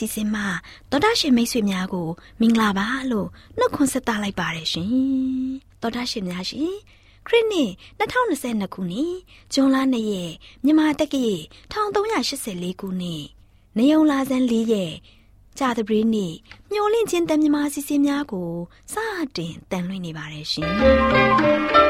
ချင်းတန်လွင့်စီစဉ်မှာတော်တာရှင်မိတ်ဆွေများကိုမင်္ဂလာပါလို့နှုတ်ခွန်းဆက်သလိုက်ပါတယ်ရှင်တော်တာရှင်များရှင်ခရစ်နှစ်2022ခုနှစ်ဇွန်လ2ရက်မြန်မာတက္ကရာ1384ခုနှစ်နေုံလာဇန်4ရက်ကြာသပတေးနေ့မျောလင့်ချင်းတန်မြမာစီစဉ်များကိုစတင်တန်လွှင့်နေပါတယ်ရှင်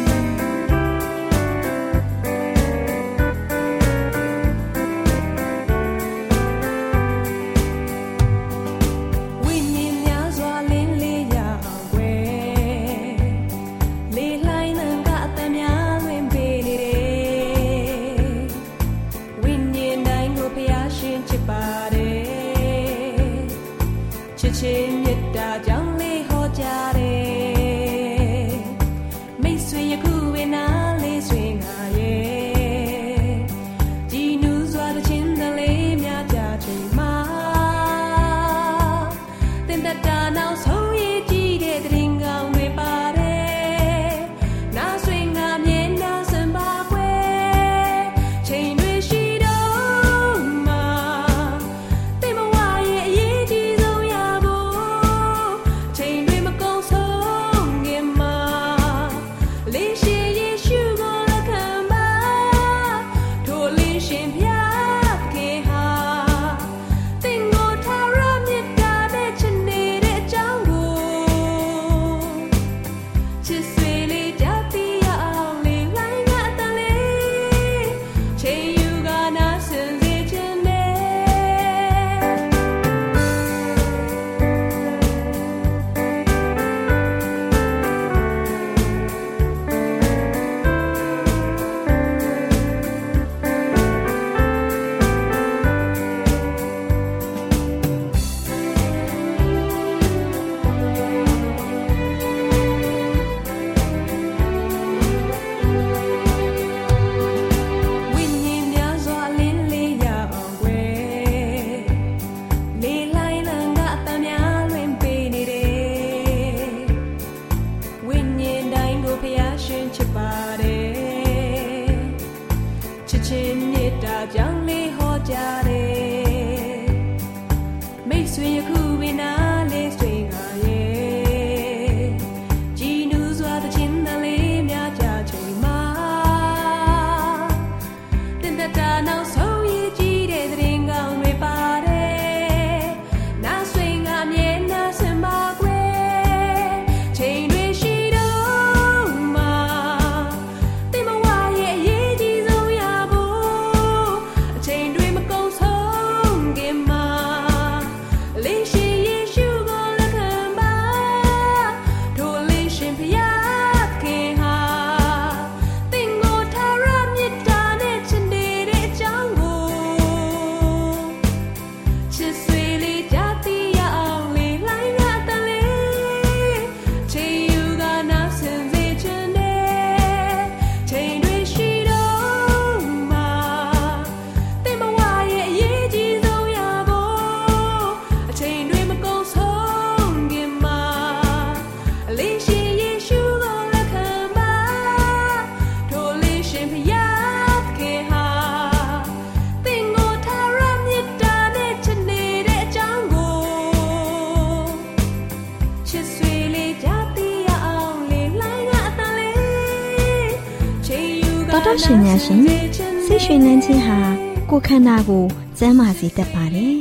န္ဓာကိုကျန်းမာစေတတ်ပါတယ်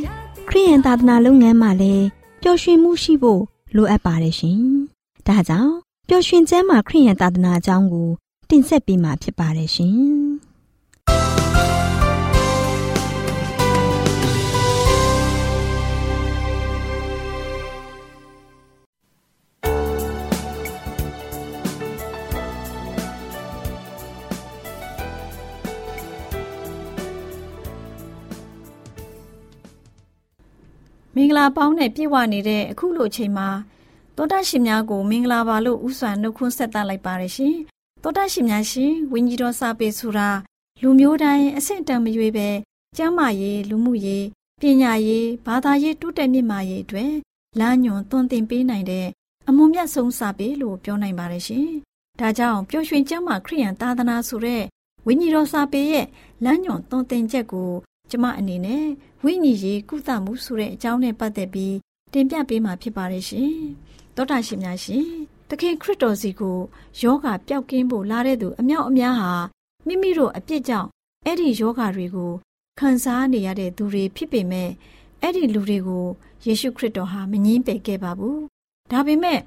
ခရိယန်သာသနာလုပ်ငန်းမှာလည်းပျော်ရွှင်မှုရှိဖို့လိုအပ်ပါတယ်ရှင်ဒါကြောင့်ပျော်ရွှင်ကျမ်းမာခရိယန်သာသနာအကြောင်းကိုတင်ဆက်ပေးမှာဖြစ်ပါတယ်ရှင် င်္ဂလာပေါင်းနဲ့ပြည့်ဝနေတဲ့အခုလိုအချိန်မှာတောတရှင်များကိုမင်္ဂလာပါလို့ဥစွာနှုတ်ခွန်းဆက်သလိုက်ပါရရှင်တောတရှင်များရှင်ဝိညာဉ်တော်စာပေဆိုတာလူမျိုးတိုင်းအဆင့်တန်းမရွေးပဲကျမ်းမာရေးလူမှုရေးပညာရေးဘာသာရေးတိုးတက်မြင့်မာရေးအတွက်လမ်းညွန်သွန်သင်ပေးနိုင်တဲ့အမွန်မြတ်ဆုံးစာပေလို့ပြောနိုင်ပါတယ်ရှင်ဒါကြောင့်ပျော်ရွှင်ကျမ်းမာခရိယန်သာသနာဆိုတဲ့ဝိညာဉ်တော်စာပေရဲ့လမ်းညွန်သွန်သင်ချက်ကိုကျမအနေနဲ့ ဝိညာဉ်ရေးကုသမှုဆိုတဲ့အကြောင်းနဲ့ပတ်သက်ပြီးတင်ပြပေးမှာဖြစ်ပါတယ်ရှင်။သောတာရှင်များရှင်တခင်ခရစ်တော်စီကိုယောဂပျောက်ကင်းဖို့လာတဲ့သူအမြောက်အများဟာမိမိတို့အပြစ်ကြောင့်အဲ့ဒီယောဂတွေကိုခံစားနေရတဲ့သူတွေဖြစ်ပေမဲ့အဲ့ဒီလူတွေကိုယေရှုခရစ်တော်ဟာမငင်းပယ်ခဲ့ပါဘူး။ဒါပေမဲ့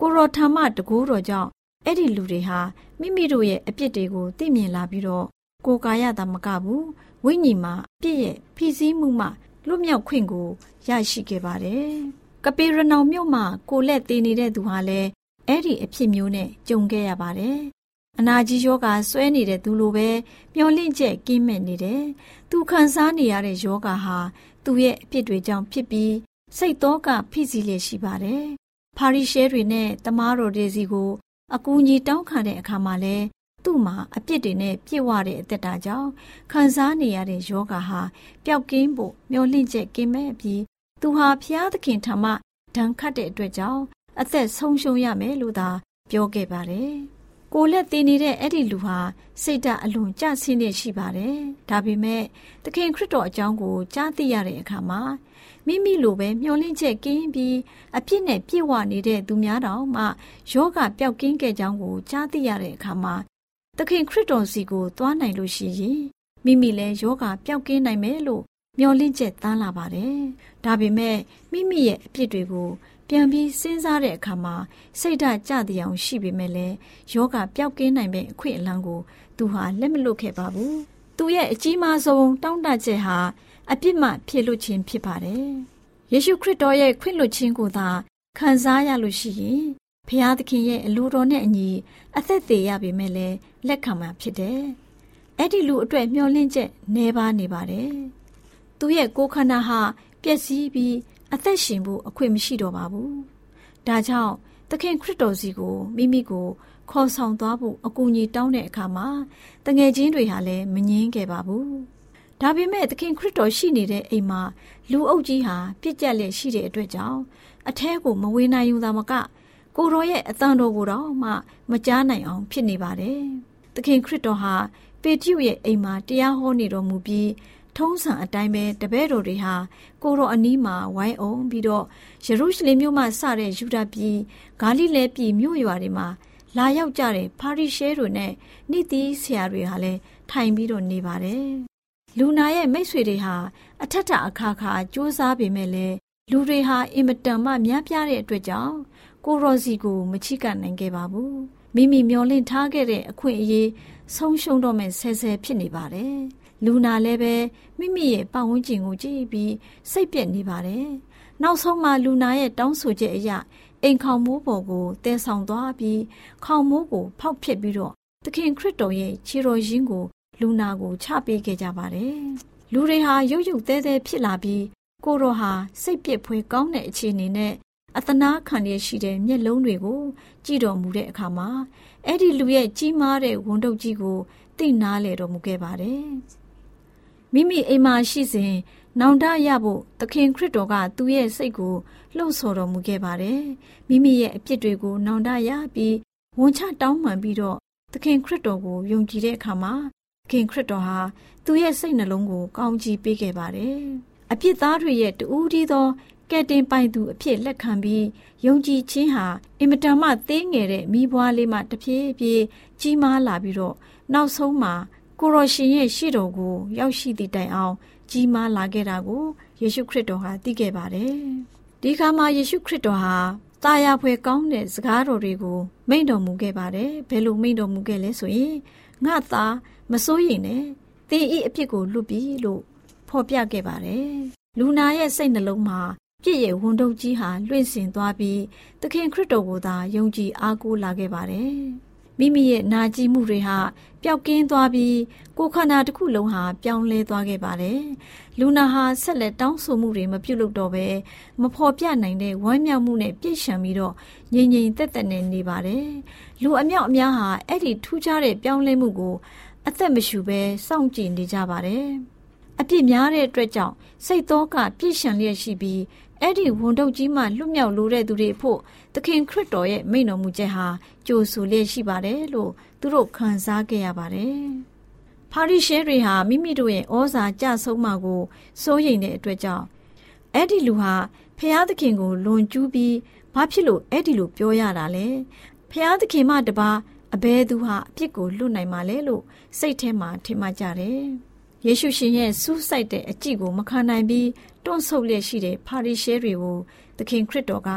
ကိုရောထာမတကူတော်ကြောင့်အဲ့ဒီလူတွေဟာမိမိတို့ရဲ့အပြစ်တွေကိုသိမြင်လာပြီးတော့ကိုယ်ကာယတာမကဘူး ဝိညာဉ်မှာအပြစ်ရဲ့ဖိစီးမှုမှလွတ်မြောက်ခွင့်ကိုရရှိခဲ့ပါတယ်။ကပေရနောင်မြို့မှာကိုလက်တည်နေတဲ့သူဟာလည်းအဲ့ဒီအဖြစ်မျိုးနဲ့ကြုံခဲ့ရပါတယ်။အနာကြီးယောဂါဆွဲနေတဲ့သူလိုပဲမျောလင့်ချက်ကင်းမဲ့နေတယ်။သူခံစားနေရတဲ့ယောဂါဟာသူ့ရဲ့အဖြစ်တွေကြောင့်ဖြစ်ပြီးစိတ်သောကဖိစီးလျက်ရှိပါတယ်။ဖာရိရှဲတွေနဲ့တမားတော်တွေစီကိုအကူအညီတောင်းခံတဲ့အခါမှာလဲ သူ့မှာအပြစ်တွေနဲ့ပြည့်ဝတဲ့အသက်တာကြောင့်ခံစားနေရတဲ့ယောဂါဟာပျောက်ကင်းဖို့မျောလင့်ချက်ကင်းမဲ့ပြီးသူဟာဖျားသခင်ထံမှဒဏ်ခတ်တဲ့အတွက်ကြောင့်အသက်ဆုံးရှုံးရမယ်လို့သာပြောခဲ့ပါတယ်။ကိုလက်တည်နေတဲ့အဲ့ဒီလူဟာစိတ်ဓာတ်အလွန်ကျဆင်းနေရှိပါတယ်။ဒါပေမဲ့သခင်ခရစ်တော်အကြောင်းကိုကြားသိရတဲ့အခါမှာမိမိလိုပဲမျောလင့်ချက်ကင်းပြီးအပြစ်နဲ့ပြည့်ဝနေတဲ့သူများတောင်မှယောဂပျောက်ကင်းခဲ့ကြောင်းကိုကြားသိရတဲ့အခါမှာ သခင်ခရစ်တော်စီကိုသွားနိုင်လို့ရှိရင်မိမိလည်းယောဂပျောက်ကင်းနိုင်မယ်လို့မျှော်လင့်ချက်တန်းလာပါတယ်။ဒါပေမဲ့မိမိရဲ့အပြစ်တွေကိုပြန်ပြီးစဉ်းစားတဲ့အခါမှာစိတ်ဓာတ်ကြတဲ့အောင်ရှိပေမဲ့လည်းယောဂပျောက်ကင်းနိုင်မဲ့အခွင့်အလမ်းကိုသူဟာလက်မလွတ်ခဲ့ပါဘူး။သူရဲ့အကြီးမားဆုံးတောင်းတချက်ဟာအပြစ်မှဖြစ်လို့ခြင်းဖြစ်ပါတယ်။ယေရှုခရစ်တော်ရဲ့ခွင့်လွှတ်ခြင်းကိုသာခံစားရလို့ရှိရင် ဖျားသခင်ရဲ့အလိုတော်နဲ့အညီအသက်သေးရပေမဲ့လည်းလက်ခံမှာဖြစ်တယ်။အဲ့ဒီလူအတွက်မျှော်လင့်ချက်နေပါနေပါတယ်။သူရဲ့ကိုယ်ခန္ဓာဟာပျက်စီးပြီးအသက်ရှင်ဖို့အခွင့်မရှိတော့ပါဘူး။ဒါကြောင့်သခင်ခရစ်တော်စီကိုမိမိကိုခေါ်ဆောင်သွားဖို့အကူအညီတောင်းတဲ့အခါမှာတငယ်ချင်းတွေဟာလည်းမငင်းခဲ့ပါဘူး။ဒါပေမဲ့သခင်ခရစ်တော်ရှိနေတဲ့အိမ်မှာလူအုပ်ကြီးဟာပြစ်ကြက်လက်ရှိတဲ့အတွက်ကြောင့်အแทကိုမဝေနိုင်ယူတာမက ကိုရောရဲ့အတန်တော်ကိုတော့မှမကြားနိုင်အောင်ဖြစ်နေပါတယ်။သခင်ခရစ်တော်ဟာပေတရုရဲ့အိမ်မှာတရားဟောနေတော်မူပြီးထုံးစံအတိုင်းပဲတပည့်တော်တွေဟာကိုရောအနီးမှာဝိုင်းအောင်ပြီးတော့ယေရုရှလင်မြို့မှာစတဲ့ယူဒာပြည်ဂါလိလဲပြည်မြို့ရွာတွေမှာလာရောက်ကြတဲ့ဖာရိရှဲတို့နဲ့နိတိဆရာတွေဟာလည်းထိုင်ပြီးတော့နေပါတယ်။လူနာရဲ့မိတ်ဆွေတွေဟာအထက်ထအခါခါစူးစမ်းပေမဲ့လည်းလူတွေဟာအင်မတန်မှများပြားတဲ့အတွက်ကြောင့် ကိုရောစီကိုမချိကနိုင်ခဲ့ပါဘူးမိမိမျောလင့်ထားခဲ့တဲ့အခွင့်အရေးဆုံးရှုံးတော့မဲ့ဆဲဆဲဖြစ်နေပါတယ်လူနာလည်းပဲမိမိရဲ့ပတ်ဝန်းကျင်ကိုကြည့်ပြီးစိတ်ပြက်နေပါတယ်နောက်ဆုံးမှလူနာရဲ့တောင်းဆိုချက်အရအိမ်ခေါင်မိုးပေါ်ကိုတဲဆောင်သွားပြီးခေါင်မိုးကိုဖောက်ဖျက်ပြီးတော့သခင်ခရစ်တော်ရဲ့ခြေတော်ရင်းကို လူနာကိုချပေးခဲ့ကြပါတယ်လူတွေဟာရုပ်ရုပ်သဲသဲဖြစ်လာပြီးကိုရောဟာစိတ်ပြက်ဖွယ်ကောင်းတဲ့အခြေအနေနဲ့ အသနာခံရရှိတဲ့မျက်လုံးတွေကိုကြည့်တော်မူတဲ့အခါမှာအဲ့ဒီလူရဲ့ကြီးမားတဲ့ဝန်တုပ်ကြီးကိုသိနာလေတော်မူခဲ့ပါတယ်။မိမိအိမ်မှာရှိစဉ်နောင်တရဖို့သခင်ခရစ်တော်ကသူ့ရဲ့စိတ်ကိုလှုပ်ဆော်တော်မူခဲ့ပါတယ်။မိမိရဲ့အပြစ်တွေကိုနောင်တရပြီးဝန်ချတောင်းပန်ပြီးတော့သခင်ခရစ်တော်ကိုယုံကြည်တဲ့အခါမှာသခင်ခရစ်တော်ဟာသူ့ရဲ့စိတ်နှလုံးကိုကောင်းကြီးပေးခဲ့ပါတယ်။အပြစ်သားတွေရဲ့တူးဒီသော ကဲတင်ပိုင်သူအဖြစ်လက်ခံပြီးယုံကြည်ခြင်းဟာအင်မတန်မှသေးငယ်တဲ့မိဘွားလေးမှတဖြည်းဖြည်းကြီးမားလာပြီးတော့နောက်ဆုံးမှာကိုရရှင်ရဲ့ရှေ့တော်ကိုရောက်ရှိသည့်တိုင်အောင် ကြီးမားလာခဲ့တာကိုယေရှုခရစ်တော်ဟာသိခဲ့ပါတယ်။ဒီခါမှာယေရှုခရစ်တော်ဟာတာယာဖွယ်ကောင်းတဲ့စကားတော်တွေကိုမိန့်တော်မူခဲ့ပါတယ်။ဘယ်လိုမိန့်တော်မူခဲ့လဲဆိုရင်ငါသားမစိုးရိမ်နဲ့သင်ဤအဖြစ်ကိုလွတ်ပြီလို့ဖော်ပြခဲ့ပါတယ်။လူနာရဲ့စိတ်နှလုံးမှာ ပြည့်ရဲ့ဝန်တုပ်ကြီးဟာလွင့်စင်သွားပြီးသခင်ခရစ်တော်ကိုသာယုံကြည်အားကိုးလာခဲ့ပါတယ်။မိမိရဲ့နာကျင်မှုတွေဟာပျောက်ကင်းသွားပြီးကိုယ်ခန္ဓာတစ်ခုလုံးဟာပြောင်းလဲသွားခဲ့ပါတယ်။လူနာဟာဆက်လက်တောင်းဆိုမှုတွေမပြုတ်လို့တော့ပဲမဖော်ပြနိုင်တဲ့ဝမ်းမြောက်မှုနဲ့ပြည့်ရှံပြီးတော့ငြိမ်ငြိမ်သက်သက်နဲ့နေပါတယ်။လူအမြောက်အများဟာအဲ့ဒီထူးခြားတဲ့ပြောင်းလဲမှုကိုအသက်မရှူဘဲစောင့်ကြည့်နေကြပါတယ်။အပြစ်များတဲ့အတွက်ကြောင့်စိတ်သောကပြည့်ရှံလျက်ရှိပြီး အဲ့ဒီဝန်ထုတ်ကြီးမှလွတ်မြောက်လိုတဲ့သူတွေဖို့သခင်ခရစ်တော်ရဲ့မိန့်တော်မူချက်ဟာကြိုဆိုလျက်ရှိပါတယ်လို့သူတို့ခံစားခဲ့ရပါတယ်။ဖာရိရှဲတွေဟာမိမိတို့ရဲ့ဩဇာကြဆုံးမှကိုစိုးရိမ်တဲ့အတွက်ကြောင့်အဲ့ဒီလူဟာဖျားသခင်ကိုလွန်ကျူးပြီးဘာဖြစ်လို့အဲ့ဒီလိုပြောရတာလဲ။ဖျားသခင်မှတပါအဘဲသူဟာအပြစ်ကိုလွတ်နိုင်မှာလဲလို့စိတ်ထဲမှာထင်မှကြတယ်။ ယေရှုရှင်ရဲ့စူးစိုက်တဲ့အကြည့်ကိုမခံနိုင်ပြီးတွန့်ဆုတ်လျက်ရှိတဲ့ဖာရိရှဲတွေကိုသခင်ခရစ်တော်က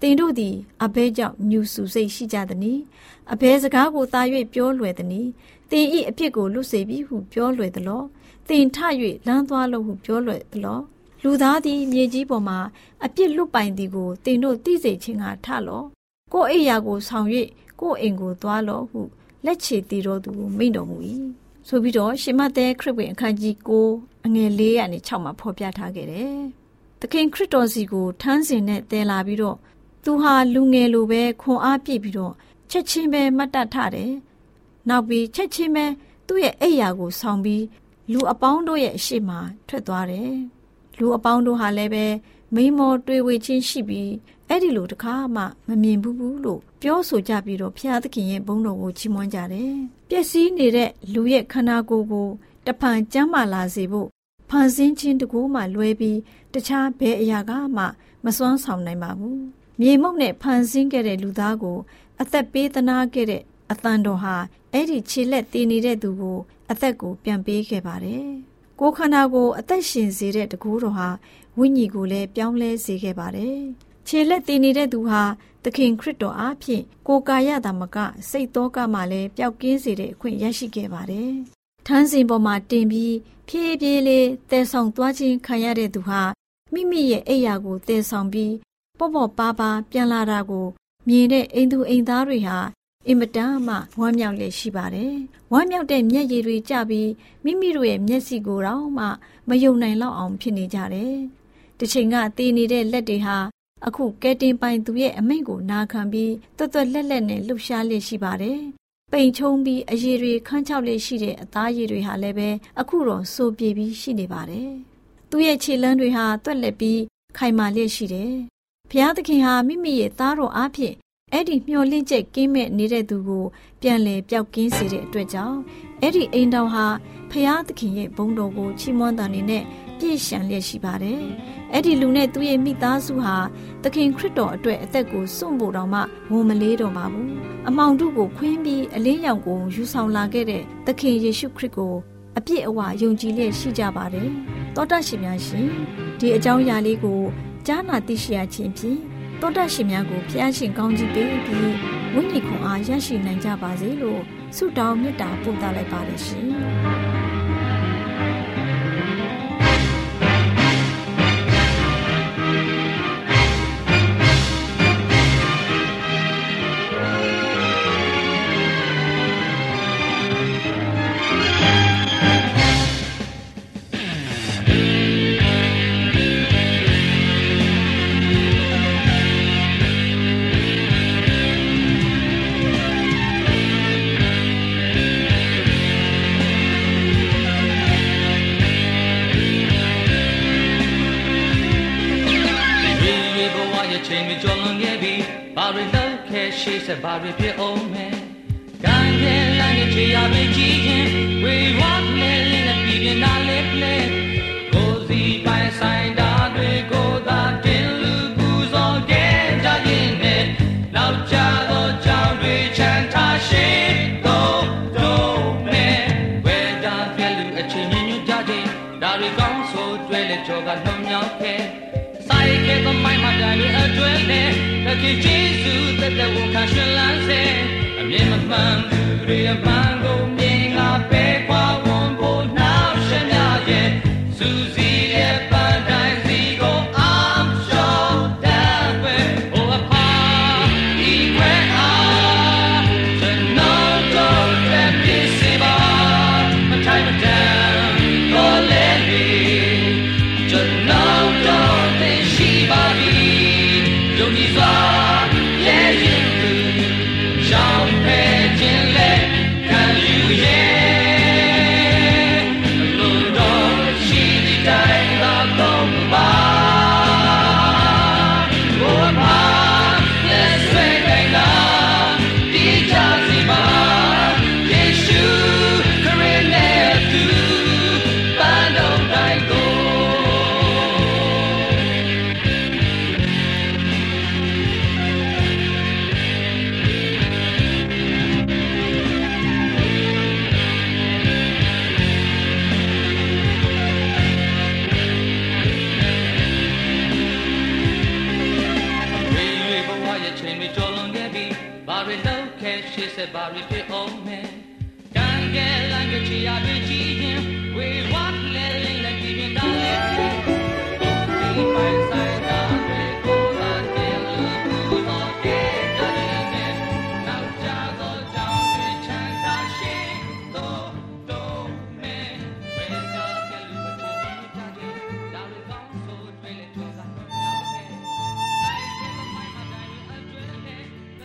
သင်တို့သည်အဘဲကြောင့်ညူဆူစိတ်ရှိကြသည်။အဘဲစကားကိုသာ၍ပြောလွယ်သည်။သင်ဤအပြစ်ကိုလွတ်စေပြီဟုပြောလွယ်သလော။သင်ထ၍လမ်းသွားလို့ဟုပြောလွယ်သလော။လူသားသည်မြေကြီးပေါ်မှာအပြစ်လွတ်ပိုင်သည်ကိုသင်တို့သိစေခြင်းကထလော။ကိုယ်အိယာကိုဆောင်၍ကိုယ်အိမ်ကိုသွားလောဟုလက်ချေတီတော်သူမိန့်တော်မူ၏။ ဆိုပြီးတော့ရှင်မသက်ခရစ်ဝင်အခန်းကြီး9အငယ်၄ကနေ6မှာဖော်ပြထားခဲ့တယ်။သခင်ခရစ်တော်စီကိုထမ်းစင်နဲ့တည်လာပြီးတော့သူဟာလူငယ်လိုပဲခွန်အားပြည့်ပြီးတော့ချက်ချင်းပဲမတ်တတ်ထတယ်။နောက်ပြီးချက်ချင်းပဲသူ့ရဲ့အိယာကိုဆောင်ပြီးလူအပေါင်းတို့ရဲ့အရှိမထွက်သွားတယ်။လူအပေါင်းတို့ဟာလည်းပဲမိမောတွေ့ဝေချင်းရှိပြီး အဲ့ဒီလိုတခါမှမမြင်ဘူးဘူးလို့ပြောဆိုကြပြီးတော့ဘုရားသခင်ရဲ့ဘုန်းတော်ကိုချီးမွမ်းကြတယ်။ပျက်စီးနေတဲ့လူရဲ့ခန္ဓာကိုယ်ကိုတဖန်ကျမ်းမာလာစေဖို့ဖန်ဆင်းခြင်းတကူမှလွဲပြီးတခြားဘယ်အရာကမှမစွမ်းဆောင်နိုင်ပါဘူး။မြေမုတ်နဲ့ဖန်ဆင်းခဲ့တဲ့လူသားကို အသက်ပေးသနာခဲ့တဲ့အသံတော်ဟာအဲ့ဒီခြေလက်တည်နေတဲ့သူကို အသက်ကိုပြန်ပေးခဲ့ပါတယ်။ကိုယ်ခန္ဓာကို အသက်ရှင်စေတဲ့တကူတော်ဟာဝိညာဉ်ကိုလည်းပြောင်းလဲစေခဲ့ပါတယ်။ ခြေလက်တည်နေတဲ့သူဟာသခင်ခရစ်တော်အားဖြင့်ကိုယ်ကာယတာမက စိတ်သောကမှလည်းပျောက်ကင်းစေတဲ့အခွင့်ရရှိခဲ့ပါတယ်။ထန်းစင်ပေါ်မှာတင်ပြီးဖြည်းဖြည်းလေးတည်ဆောင်သွားခြင်းခံရတဲ့သူဟာမိမိရဲ့အိယာကိုတည်ဆောင်ပြီးပေါ့ပေါ့ပါပါပြန်လာတာကို မြင်တဲ့အိမ်သူအိမ်သားတွေဟာအင်မတန်မှဝမ်းမြောက်လျက်ရှိပါတယ်။ဝမ်းမြောက်တဲ့မျက်ရည်တွေကျပြီးမိမိတို့ရဲ့မျက်စိကိုယ်တော့မှမယုံနိုင်လောက်အောင်ဖြစ်နေကြတယ်။တစ်ချိန်ကတည်နေတဲ့လက်တွေဟာ အခုကဲတင်ပိုင်သူရဲ့အမိန့်ကိုနာခံပြီးတွတ်တွတ်လက်လက်နဲ့လှုပ်ရှားလျက်ရှိပါတယ်။ပိန်ချုံပြီးအရည်တွေခန်းချောက်လျက်ရှိတဲ့အသားရည်တွေဟာလည်းပဲအခုတော့စိုးပြေပြီးရှိနေပါတယ်။သူ့ရဲ့ခြေလမ်းတွေဟာတွက်လက်ပြီးခိုင်မာလျက်ရှိတယ်။ဘုရားသခင်ဟာမိမိရဲ့သားတော်အားဖြင့်အဲ့ဒီမျောလင့်ချက်ကင်းမဲ့နေတဲ့သူကိုပြန်လေပျောက်ကင်းစေတဲ့အတွက်ကြောင့်အဲ့ဒီအိမ်တော်ဟာဖျားသခင်ရဲ့ဘုန်းတော်ကိုချီးမွမ်းတာနေနဲ့ ပြည့်ရှံလျက်ရှိပါတယ်။အဲ့ဒီလူနဲ့သူ့ရဲ့မိသားစုဟာသခင်ခရစ်တော်အတွက်အသက်ကိုစွန့်ဖို့တောင်မှဝန်မလေးတော်ပါဘူး။အမောင်တို့ကိုခွင်းပြီးအလင်းရောင်ကိုယူဆောင်လာခဲ့တဲ့သခင်ယေရှုခရစ်ကိုအပြည့်အဝယုံကြည်လျက်ရှိကြပါတယ်။တောတရှင်များရှင်ဒီအကြောင်းအရာလေးကိုကြားနာသိရှိရခြင်းဖြင့်တောတရှင်များကိုဖျားရှင်ကောင်းကြီးပေးပြီးဝိညာဉ်ခွန်အားရရှိနိုင်ကြပါစေလို့ဆုတောင်းမေတ္တာပို့သလိုက်ပါတယ်ရှင်။ ဆက်ပါတွေဖြစ်အောင်မယ်။ကိုင်းရဲ့လမ်းရဲ့ခြေရမေးကြည့်ခြင်းဝေဝါ နဲ့တခင်ကျေးဇူးသက်သက်ဝန်ခံရှင်လန်းစေအမြင်မမှန်သူတွေအမှန် ဆက်ပါရီဖြစ်အောင်မယ်ကံကဲလမ်းကချီရပြီကြည့်ရင်ဝေဝါလဲလဲလဲပြင်းတာလဲဒီပိုင်ဆိုင်တာတွေကိုလာတယ်လို့သူတော်တဲ့ကြတယ်နဲ့နောက်ကြတော့ကြောင်းတွေချမ်းသာရှိတော့တော့မဲဝေကကလူမတူကြတယ်လာလို့ကောင်းဆိုတွေလေထွန်းတာတော့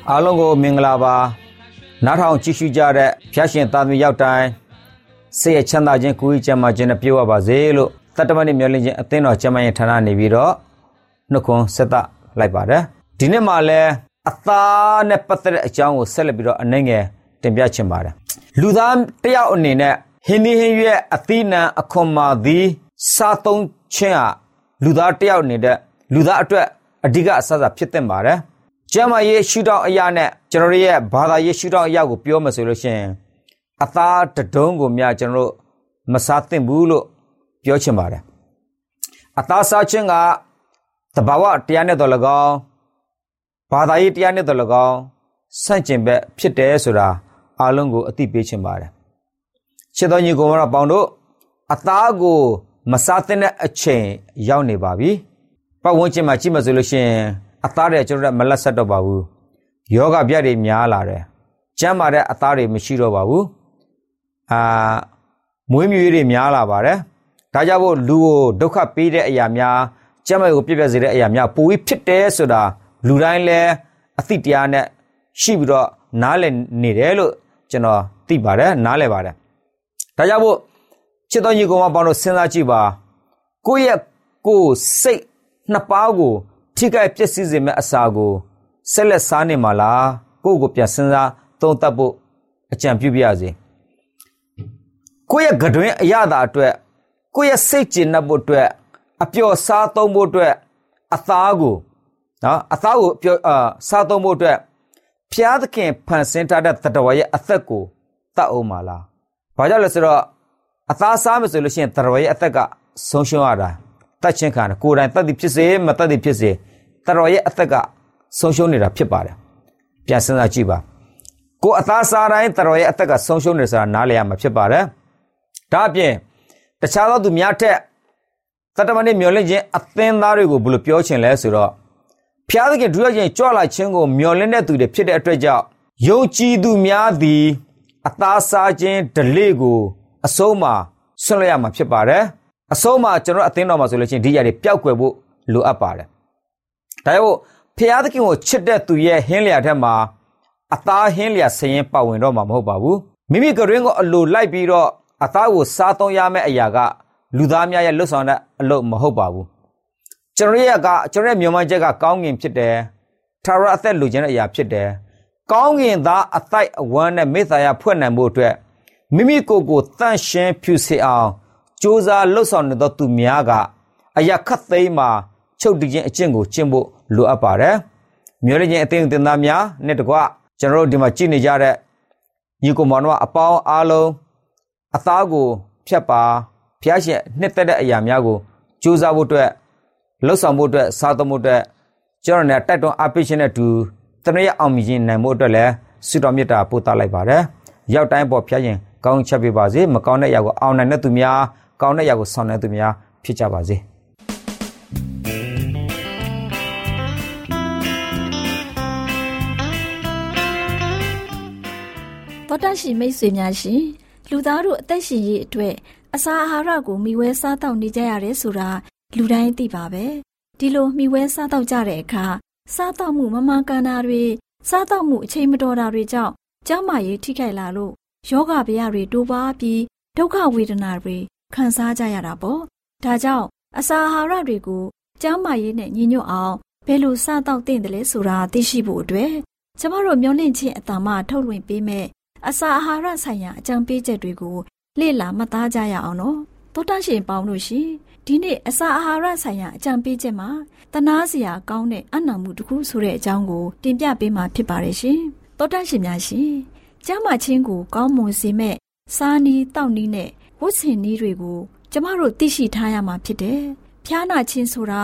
အားလုံးကိုမင်္ဂလာပါ နားထောင်ကြည့်ရှုကြတဲ့ဖျားရှင်သာသမီရောက်တိုင်းစိတ်ရချမ်းသာခြင်းကိုယ်ကြီးကျမ်းမာခြင်းနဲ့ပြည့်ဝပါစေလို့တတ္တမနေ့မျှော်လင့်ခြင်းအသင်းတော်ကျမ်းမာရေးဌာနနေပြီးတော့နှုတ်ခွန်းဆက်သလိုက်ပါတယ်ဒီနေ့မှလည်းအသားနဲ့ပတ်သက်တဲ့အကြောင်းကိုဆက်လက်ပြီးတော့အနှဲငယ်တင်ပြချင်ပါတယ်လူသားတယောက်အနေနဲ့ဟင်းဒီဟင်းရဲ့အသီးနှံအခွန်မာသည်စားသုံးခြင်းဟာလူသားတယောက်နေတဲ့လူသားအတွက်အဓိကအစအစဖြစ်တဲ့ပါတယ် ကျမ်းမာရေးရှုထောင့်အရာနဲ့ကျွန်တော်ရဲ့ဘာသာရေးရှုထောင့်အရာကိုပြောမှဆိုလို့ရှိရင်အသားတဒုံးကိုများကျွန်တော်တို့မစားသင့်ဘူးလို့ပြောချင်ပါတယ်အသားစားခြင်းကတဘာဝတရားနဲ့တော်၎င်းဘာသာရေးတရားနဲ့တော်၎င်းဆန့်ကျင်ဘက်ဖြစ်တယ်ဆိုတာအားလုံးကိုအသိပေးချင်ပါတယ်ချစ်တော်ညီကောင်မတော်ပေါင်းတို့အသားကိုမစားသင့်တဲ့အချိန်ရောက်နေပါပြီပတ်ဝန်းကျင်မှာကြည့်မှဆိုလို့ရှိရင် အသားတွေကျွန်တော်တို့မလက်ဆက်တော့ပါဘူးယောဂပြတ်တွေများလာတယ်ကျန်းမာတဲ့အသားတွေမရှိတော့ပါဘူးအာမွေးမြူရေးတွေများလာပါတယ်ဒါကြောင့်မို့လူကိုဒုက္ခပေးတဲ့အရာများကျန်းမာရေးကိုပြည့်ပြည့်စေတဲ့အရာများပိုပြီးဖြစ်တယ်ဆိုတာလူတိုင်းလည်းအသိတရားနဲ့ရှိပြီးတော့နားလည်နေတယ်လို့ကျွန်တော်သိပါတယ်နားလည်ပါတယ်ဒါကြောင့်မို့ချစ်တော်ညီကောင်မပေါင်းတို့စဉ်းစားကြည့်ပါကိုယ့်ရဲ့ကိုယ်စိတ်နှစ်ပါးကို ထိခိုက်ပျက်စီးစေမယ့်အစာကိုဆက်လက်စားနေမှာလားကိုယ့်ကိုပြန်စဉ်းစားသုံးသပ်ဖို့အကြံပြုပြရစေကိုယ့်ရဲ့ကတွင်အရသာအတွက်ကိုယ့်ရဲ့စိတ်ကျဉ်နှံ့ဖို့အတွက်အပျော်စားသုံးဖို့အတွက်အသားကိုနော်အသားကိုပျော်အာစားသုံးဖို့အတွက်ဖျားသခင်ဖန်ဆင်းထားတဲ့တတဝရဲ့အသက်ကိုတတ်အောင်ပါလားဘာကြောင့်လဲဆိုတော့အသားစားမယ်ဆိုလို့ရှိရင်တတဝရဲ့အသက်ကဆုံးရှုံးရတာ တတ်ချင်းခံကိုယ်တိုင်တတ်သည်ဖြစ်စေမတတ်သည်ဖြစ်စေတတော်ရဲ့အသက်ကဆုံးရှုံးနေတာဖြစ်ပါတယ်ပြန်စဉ်းစားကြည့်ပါကိုအသားစားတိုင်းတတော်ရဲ့အသက်ကဆုံးရှုံးနေဆိုတာနားလည်ရမှာဖြစ်ပါတယ်ဒါအပြင်တခြားသောသူများထက်တတမနဲ့မျောလင့်ခြင်းအသင်းသားတွေကိုဘယ်လိုပြောချင်လဲဆိုတော့ဖျားသခင်ဒုရချင်းကြွလာခြင်းကိုမျောလင့်တဲ့သူတွေဖြစ်တဲ့အတွက်ကြောင့်ယုံကြည်သူများသည်အသားစားခြင်းဓလေ့ကိုအဆုံးမှာဆွန့်လွတ်ရမှာဖြစ်ပါတယ် အဆုံးမှာကျွန်တော်အသင်းတော်မှာဆိုလို့ချင်းဒီຢာတွေပျောက်ကွယ်ဖို့လိုအပ်ပါတယ်ဒါကြောင့်ဖျားသခင်ကိုချစ်တဲ့သူရဲ့ဟင်းလျာထက်မှာအသားဟင်းလျာဆရင်ပါဝင်တော့မှာမဟုတ်ပါဘူးမိမိကရင်ကိုအလိုလိုက်ပြီးတော့အသားကိုစားသုံးရမယ့်အရာကလူသားများရဲ့လွတ်ဆောင်တဲ့အလုပ်မဟုတ်ပါဘူးကျွန်တော်ရဲ့ကကျွန်တော်ရဲ့မြန်မာချက်ကကောင်းငင်ဖြစ်တယ်ထာဝရအသက်လူချင်းတဲ့အရာဖြစ်တယ်ကောင်းငင်သားအသိုက်အဝမ်းနဲ့မေတ္တာရဖွင့်နိုင်ဖို့အတွက်မိမိကိုယ်ကိုတန့်ရှင်းဖြူစေအောင် စ조사လှုပ်ဆောင်နေသောသူများကအရာခတ်သိမ်းမှာချုပ်တည်ခြင်းအကျင့်ကိုကျင့်ဖို့လိုအပ်ပါတယ်။မျိုးရခြင်းအသိအသင်သားများနဲ့တကွကျွန်တော်တို့ဒီမှာကြည့်နေကြတဲ့ညီကိုမောင်တို့အပေါင်းအားလုံးအသားကိုဖြတ်ပါဖျားရှင်နှစ်သက်တဲ့အရာများကိုကြိုးစားဖို့အတွက်လှုပ်ဆောင်ဖို့အတွက်စားသုံးဖို့အတွက်ကျွန်တော်နဲ့တိုက်တွန်းအပိရှင်နဲ့တူတနရအောင်မြင်နိုင်မှုအတွက်လည်းဆုတော်မေတ္တာပို့သလိုက်ပါတယ်။ရောက်တိုင်းပေါ်ဖျားရှင်ကောင်းချက်ပေးပါစေမကောင်းတဲ့အရာကိုအောင်နိုင်တဲ့သူများ ကောင်းတဲ့အရာကိုဆောင်နိုင်တဲ့သူများဖြစ်ကြပါစေ။တောတရှိမိတ်ဆွေများရှင်လူသားတို့အသက်ရှင်ရေးအတွက်အစာအာဟာရကိုမျှဝဲစားတောက်နေကြရတယ်ဆိုတာလူတိုင်းသိပါပဲဒီလိုမျှဝဲစားတောက်ကြတဲ့အခါစားတောက်မှုမမှန်ကန်တာတွေစားတောက်မှုအချိန်မတော်တာတွေကြောင့်ကျန်းမာရေးထိခိုက်လာလို့ယောဂဗျာတွေတိုးပါပြီးဒုက္ခဝေဒနာတွေ ခံစားကြရတာပေါ့ဒါကြောင့်အစာအာဟာရတွေကိုကျန်းမာရေးနဲ့ညီညွတ်အောင်ဘယ်လိုစားတောက်သင့်တယ်လဲဆိုတာသိရှိဖို့အတွက်ကျမတို့မျှဝင့်ခြင်းအတ္တမထုတ်လွှင့်ပေးမဲ့အစာအာဟာရဆိုင်ရာအကြံပေးချက်တွေကိုလေ့လာမှတ်သားကြရအောင်နော်သောတာရှင်ပေါင်းလို့ရှိဒီနေ့အစာအာဟာရဆိုင်ရာအကြံပေးချက်မှာတနာစရာကောင်းတဲ့အနံ့မှုတစ်ခုဆိုတဲ့အကြောင်းကိုတင်ပြပေးမှာဖြစ်ပါတယ်ရှင်သောတာရှင်များရှင်ကျမ်းမာခြင်းကိုကောင်းမွန်စေမဲ့စားနီးတောက်နီးနဲ့ ဝတ်ဆင်နီးတွေကိုကျမတို့သိရှိထားရမှာဖြစ်တယ်ဖျားနာခြင်းဆိုတာ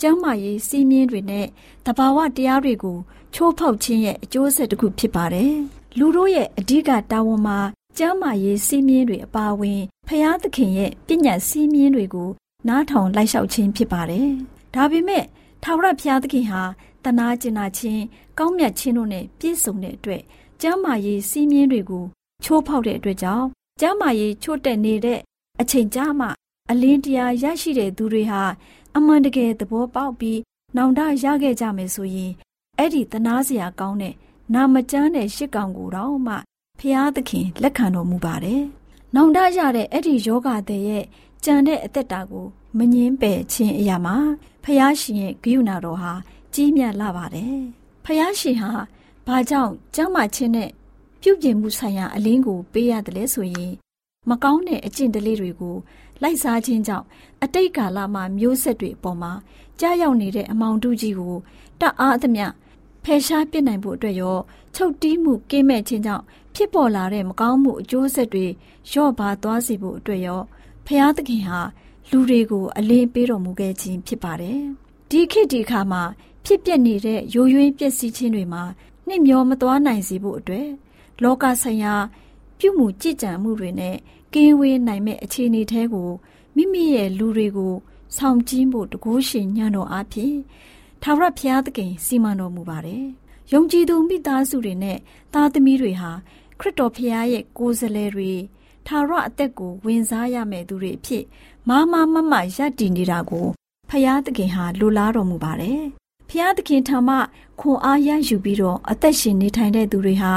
ကျမ်းမာရေးစီးမြင်တွေနဲ့တဘာဝတရားတွေကိုချိုးဖောက်ခြင်းရဲ့အကျိုးဆက်တစ်ခုဖြစ်ပါတယ်။လူတို့ရဲ့အဓိကတာဝန်မှာကျမ်းမာရေးစီးမြင်တွေအပါအဝင်ဖျားသခင်ရဲ့ပညာစီးမြင်တွေကိုနားထောင်လိုက်လျှောက်ခြင်းဖြစ်ပါတယ်။ဒါပေမဲ့ထာဝရဘုရားသခင်ဟာတနာကျင်နာခြင်းကောင်းမြတ်ခြင်းတို့နဲ့ပြည့်စုံတဲ့အတွက်ကျမ်းမာရေးစီးမြင်တွေကိုချိုးဖောက်တဲ့အတွက်ကြောင့် ကျမ်းမာရေးချို့တက်နေတဲ့အချိန်ကြာမှ အလင်းတရားရရှိတဲ့သူတွေဟာအမှန်တကယ်သဘောပေါက်ပြီးနောင်တရခဲ့ကြမယ်ဆိုရင်အဲ့ဒီတနာစရာကောင်းတဲ့နာမကျမ်းတဲ့ရှစ်ကောင်ကိုတော့မှဖျားသခင်လက်ခံတော်မူပါတယ်။နောင်တရတဲ့အဲ့ဒီယောဂတဲ့ရဲ့ကြံတဲ့အသက်တာကိုမငင်းပယ်ခြင်းအရာမှာဖျားရှင်ရဲ့ဂရုဏာတော်ဟာကြီးမြတ်လာပါတယ်။ဖျားရှင်ဟာဘာကြောင့်ကျမ်းမာခြင်းနဲ့ ပြုပြင်မှုဆိုင်ရာအလင်းကိုပေးရတယ်လဲဆိုရင်မကောင်းတဲ့အကျင့်တလေးတွေကိုလိုက်စားခြင်းကြောင့်အတိတ်ကာလမှာမျိုးဆက်တွေအပေါ်မှာကြားရောက်နေတဲ့အမောင်တုကြီးကိုတအားအသမျှဖယ်ရှားပစ်နိုင်ဖို့အတွက်ရောချုပ်တီးမှုကင်းမဲ့ခြင်းကြောင့်ဖြစ်ပေါ်လာတဲ့မကောင်းမှုအကျိုးဆက်တွေလျော့ပါသွားစေဖို့အတွက်ရောဖျားသခင်ဟာလူတွေကိုအလင်းပေးတော်မူခဲ့ခြင်းဖြစ်ပါတယ်။ဒီခေတ်ဒီခါမှာဖြစ်ပျက်နေတဲ့ရိုးရွင်းပျက်စီးခြင်းတွေမှာနှိမ့်မျောမသွားနိုင်စေဖို့အတွက် လောကဆိုင်ရာပြုမှုကြည်ကြံမှုတွေနဲ့ကင်းဝေးနိုင်မဲ့အခြေအနေထဲကိုမိမိရဲ့လူတွေကိုဆောင်ကျင်းဖို့တကိုးရှင်ညံတော်အဖြစ်ထာဝရဘုရားသခင်စီမံတော်မူပါတယ်။ယုံကြည်သူမိသားစုတွေနဲ့သားသမီးတွေဟာခရစ်တော်ဘုရားရဲ့ကိုယ်စားလှယ်တွေထာဝရအသက်ကိုဝင်စားရမယ့်သူတွေအဖြစ်မာမမမရပ်တည်နေတာကိုဖျားသခင်ဟာလိုလားတော်မူပါတယ်။ဖျားသခင်ထံမှခွန်အားရယူပြီးတော့အသက်ရှင်နေထိုင်တဲ့သူတွေဟာ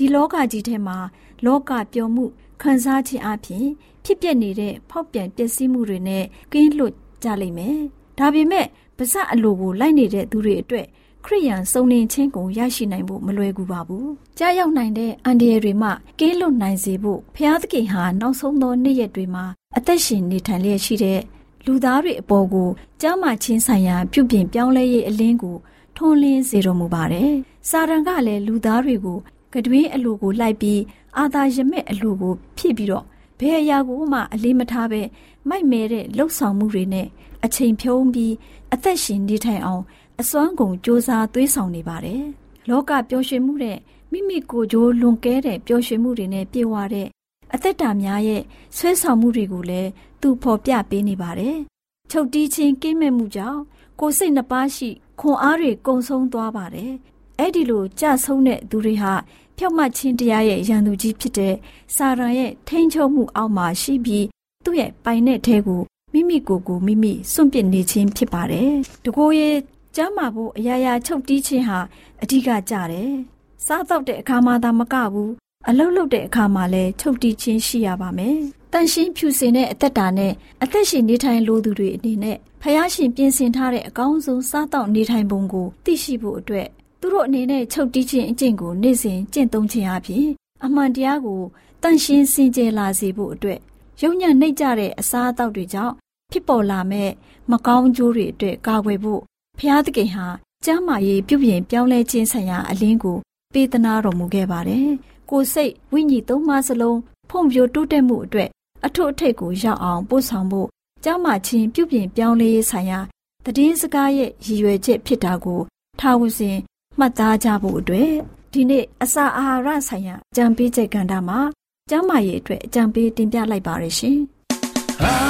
ဒီလောကကြီးထဲမှာ လောကပျော်မှုခံစားခြင်းအပြင်ဖြစ်ပျက်နေတဲ့ဖောက်ပြန်ပျက်စီးမှုတွေနဲ့ကင်းလွတ်ကြလိမ့်မယ်။ဒါပေမဲ့ပါဇက်အလိုကိုလိုက်နေတဲ့သူတွေအတွက်ခရိယန်စုံလင်ခြင်းကိုရရှိနိုင်ဖို့မလွယ်ကူပါဘူး။ကြားရောက်နိုင်တဲ့အန္တရာယ်တွေမှကင်းလွတ်နိုင်စေဖို့ဖျားသခင်ဟာနောက်ဆုံးသောနေ့ရက်တွေမှာအသက်ရှင်နေထိုင်လျက်ရှိတဲ့လူသားတွေအပေါ်ကိုကြားမှချင်းဆိုင်ရာပြုပြင်ပြောင်းလဲရေးအလင်းကိုထွန်းလင်းစေတော်မူပါတယ်။စာရန်ကလည်းလူသားတွေကို ကတွင်အလိုကိုလိုက်ပြီးအာသာရမဲ့အလိုကိုဖြည့်ပြီးတော့ဘယ်အရာကိုမှအလေးမထားပဲမိုက်မဲတဲ့လှုပ်ဆောင်မှုတွေနဲ့အချိန်ဖြုံးပြီးအသက်ရှင်နေထိုင်အောင်အစွမ်းကုန်စ조사သွေးဆောင်နေပါတယ်။လောကပျော်ရွှင်မှုတဲ့မိမိကိုယ်ကြိုးလွန်ကဲတဲ့ပျော်ရွှင်မှုတွေနဲ့ပြည့်ဝတဲ့အသက်တာများရဲ့ဆွဲဆောင်မှုတွေကိုလည်းသူဖော်ပြပေးနေပါတယ်။ချုပ်တီးခြင်းကင်းမဲ့မှုကြောင့်ကိုယ်စိတ်နှပါရှိခွန်အားတွေကုံဆုံးသွားပါတယ်။ အဲ့ဒီလိုကြဆုံးတဲ့သူတွေဟာဖြောက်မှတ်ခြင်းတရားရဲ့ရန်သူကြီးဖြစ်တဲ့စာရန်ရဲ့ထိန်းချုပ်မှုအောက်မှာရှိပြီးသူ့ရဲ့ပိုင်တဲ့ထဲကိုမိမိကိုယ်ကိုမိမိစွန့်ပစ်နေခြင်းဖြစ်ပါတယ်။တကိုယ်ရဲ့ကျမ်းမာဖို့အရာရာချုပ်တီးခြင်းဟာအဓိကကြတယ်။စားတော့တဲ့အခါမှသာမကဘူးအလုတ်လုတ်တဲ့အခါမှာလည်းချုပ်တီးခြင်းရှိရပါမယ်။တန်ရှင်းဖြူစင်တဲ့အသက်တာနဲ့အသက်ရှင်နေထိုင်လိုသူတွေအနေနဲ့ဖယားရှင်ပြင်ဆင်ထားတဲ့အကောင်းဆုံးစားတော့နေထိုင်ပုံကိုသိရှိဖို့အတွက် သူတို့အနေနဲ့ချုပ်တီးခြင်းအကျင့်ကိုနေ့စဉ်ကျင့်သုံးခြင်းအပြင်အမှန်တရားကိုတန်ရှင်းစင်ကြယ်လာစေဖို့အတွက်ယုံညံ့နှိပ်ကြတဲ့အစားအသောက်တွေကြောင့်ဖြစ်ပေါ်လာမဲ့မကောင်းကျိုးတွေအတွက်ကာကွယ်ဖို့ဖျားသခင်ဟာကျမ်းမာရေးပြုပြင်ပြောင်းလဲခြင်းဆိုင်ရာအလင်းကိုပေးသနာတော်မူခဲ့ပါတယ်။ကိုယ်စိတ်ဝိညာဉ်သုံးပါးစလုံးဖွံ့ဖြိုးတိုးတက်မှုအတွက်အထုအထိတ်ကိုရောက်အောင်ပို့ဆောင်ဖို့ကျမ်းမာခြင်းပြုပြင်ပြောင်းလဲရေးဆိုင်ရာတည်င်းစကားရဲ့ရည်ရွယ်ချက်ဖြစ်တာကိုထားဝစဉ် မှတ်သားကြဖို့အတွက်ဒီနေ့အစာအာဟာရဆိုင်ရာအကြံပေးချက်ကဏ္ဍမှာကျမ်းမာရေးအတွက်အကြံပေးတင်ပြလိုက်ပါရရှင်။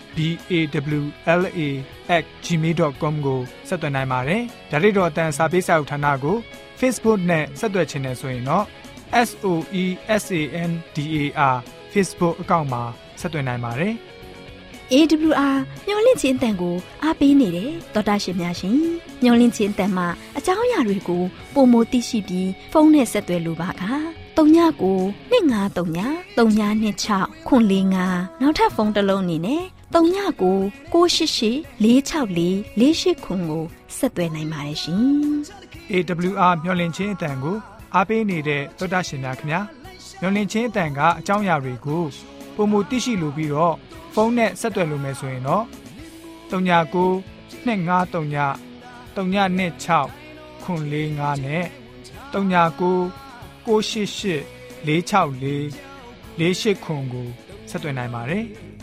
b a w l a @gmail.com ကိုဆက်သွင်းနိုင်ပါတယ်။ဒါ့အပြင်တော့အတန်းစာပေးစာဥထာဏာကို Facebook နဲ့ဆက်သွယ်ခြင်းနဲ့ဆိုရင်တော့ s o e s a n d a r Facebook အကောင့်မှာဆက်သွင်းနိုင်ပါတယ်။ AWR မျော်လင့်ခြင်းအတန်ကိုအားပေးနေတယ်တော်တာရှင်များရှင်မျော်လင့်ခြင်းအတန်မှာအကြောင်းအရာတွေကိုပုံမသိရှိပြီးဖုန်းနဲ့ဆက်သွယ်လိုပါက39ကို2939 3926ခွန်45နောက်ထပ်ဖုန်းတစ်လုံးအနေနဲ့ 39ကို688 664 48ခွန်ကိုဆက်သွယ်နိုင်ပါတယ်ရှင် AWR မျော်လင့်ခြင်းအတန်ကိုအားပေးနေတဲ့သောတာရှင်များခင်ဗျာမျော်လင့်ခြင်းအတန်ကအကြောင်းအရာတွေကိုပုံမသိရှိလိုပြီးတော့ဖုန်းနဲ့ဆက်သွယ်လို့မယ်ဆိုရင်တော့39 253 326 945နဲ့39 688 464 48ခွန်ကိုဆက်သွင်းနိုင်ပါတယ်။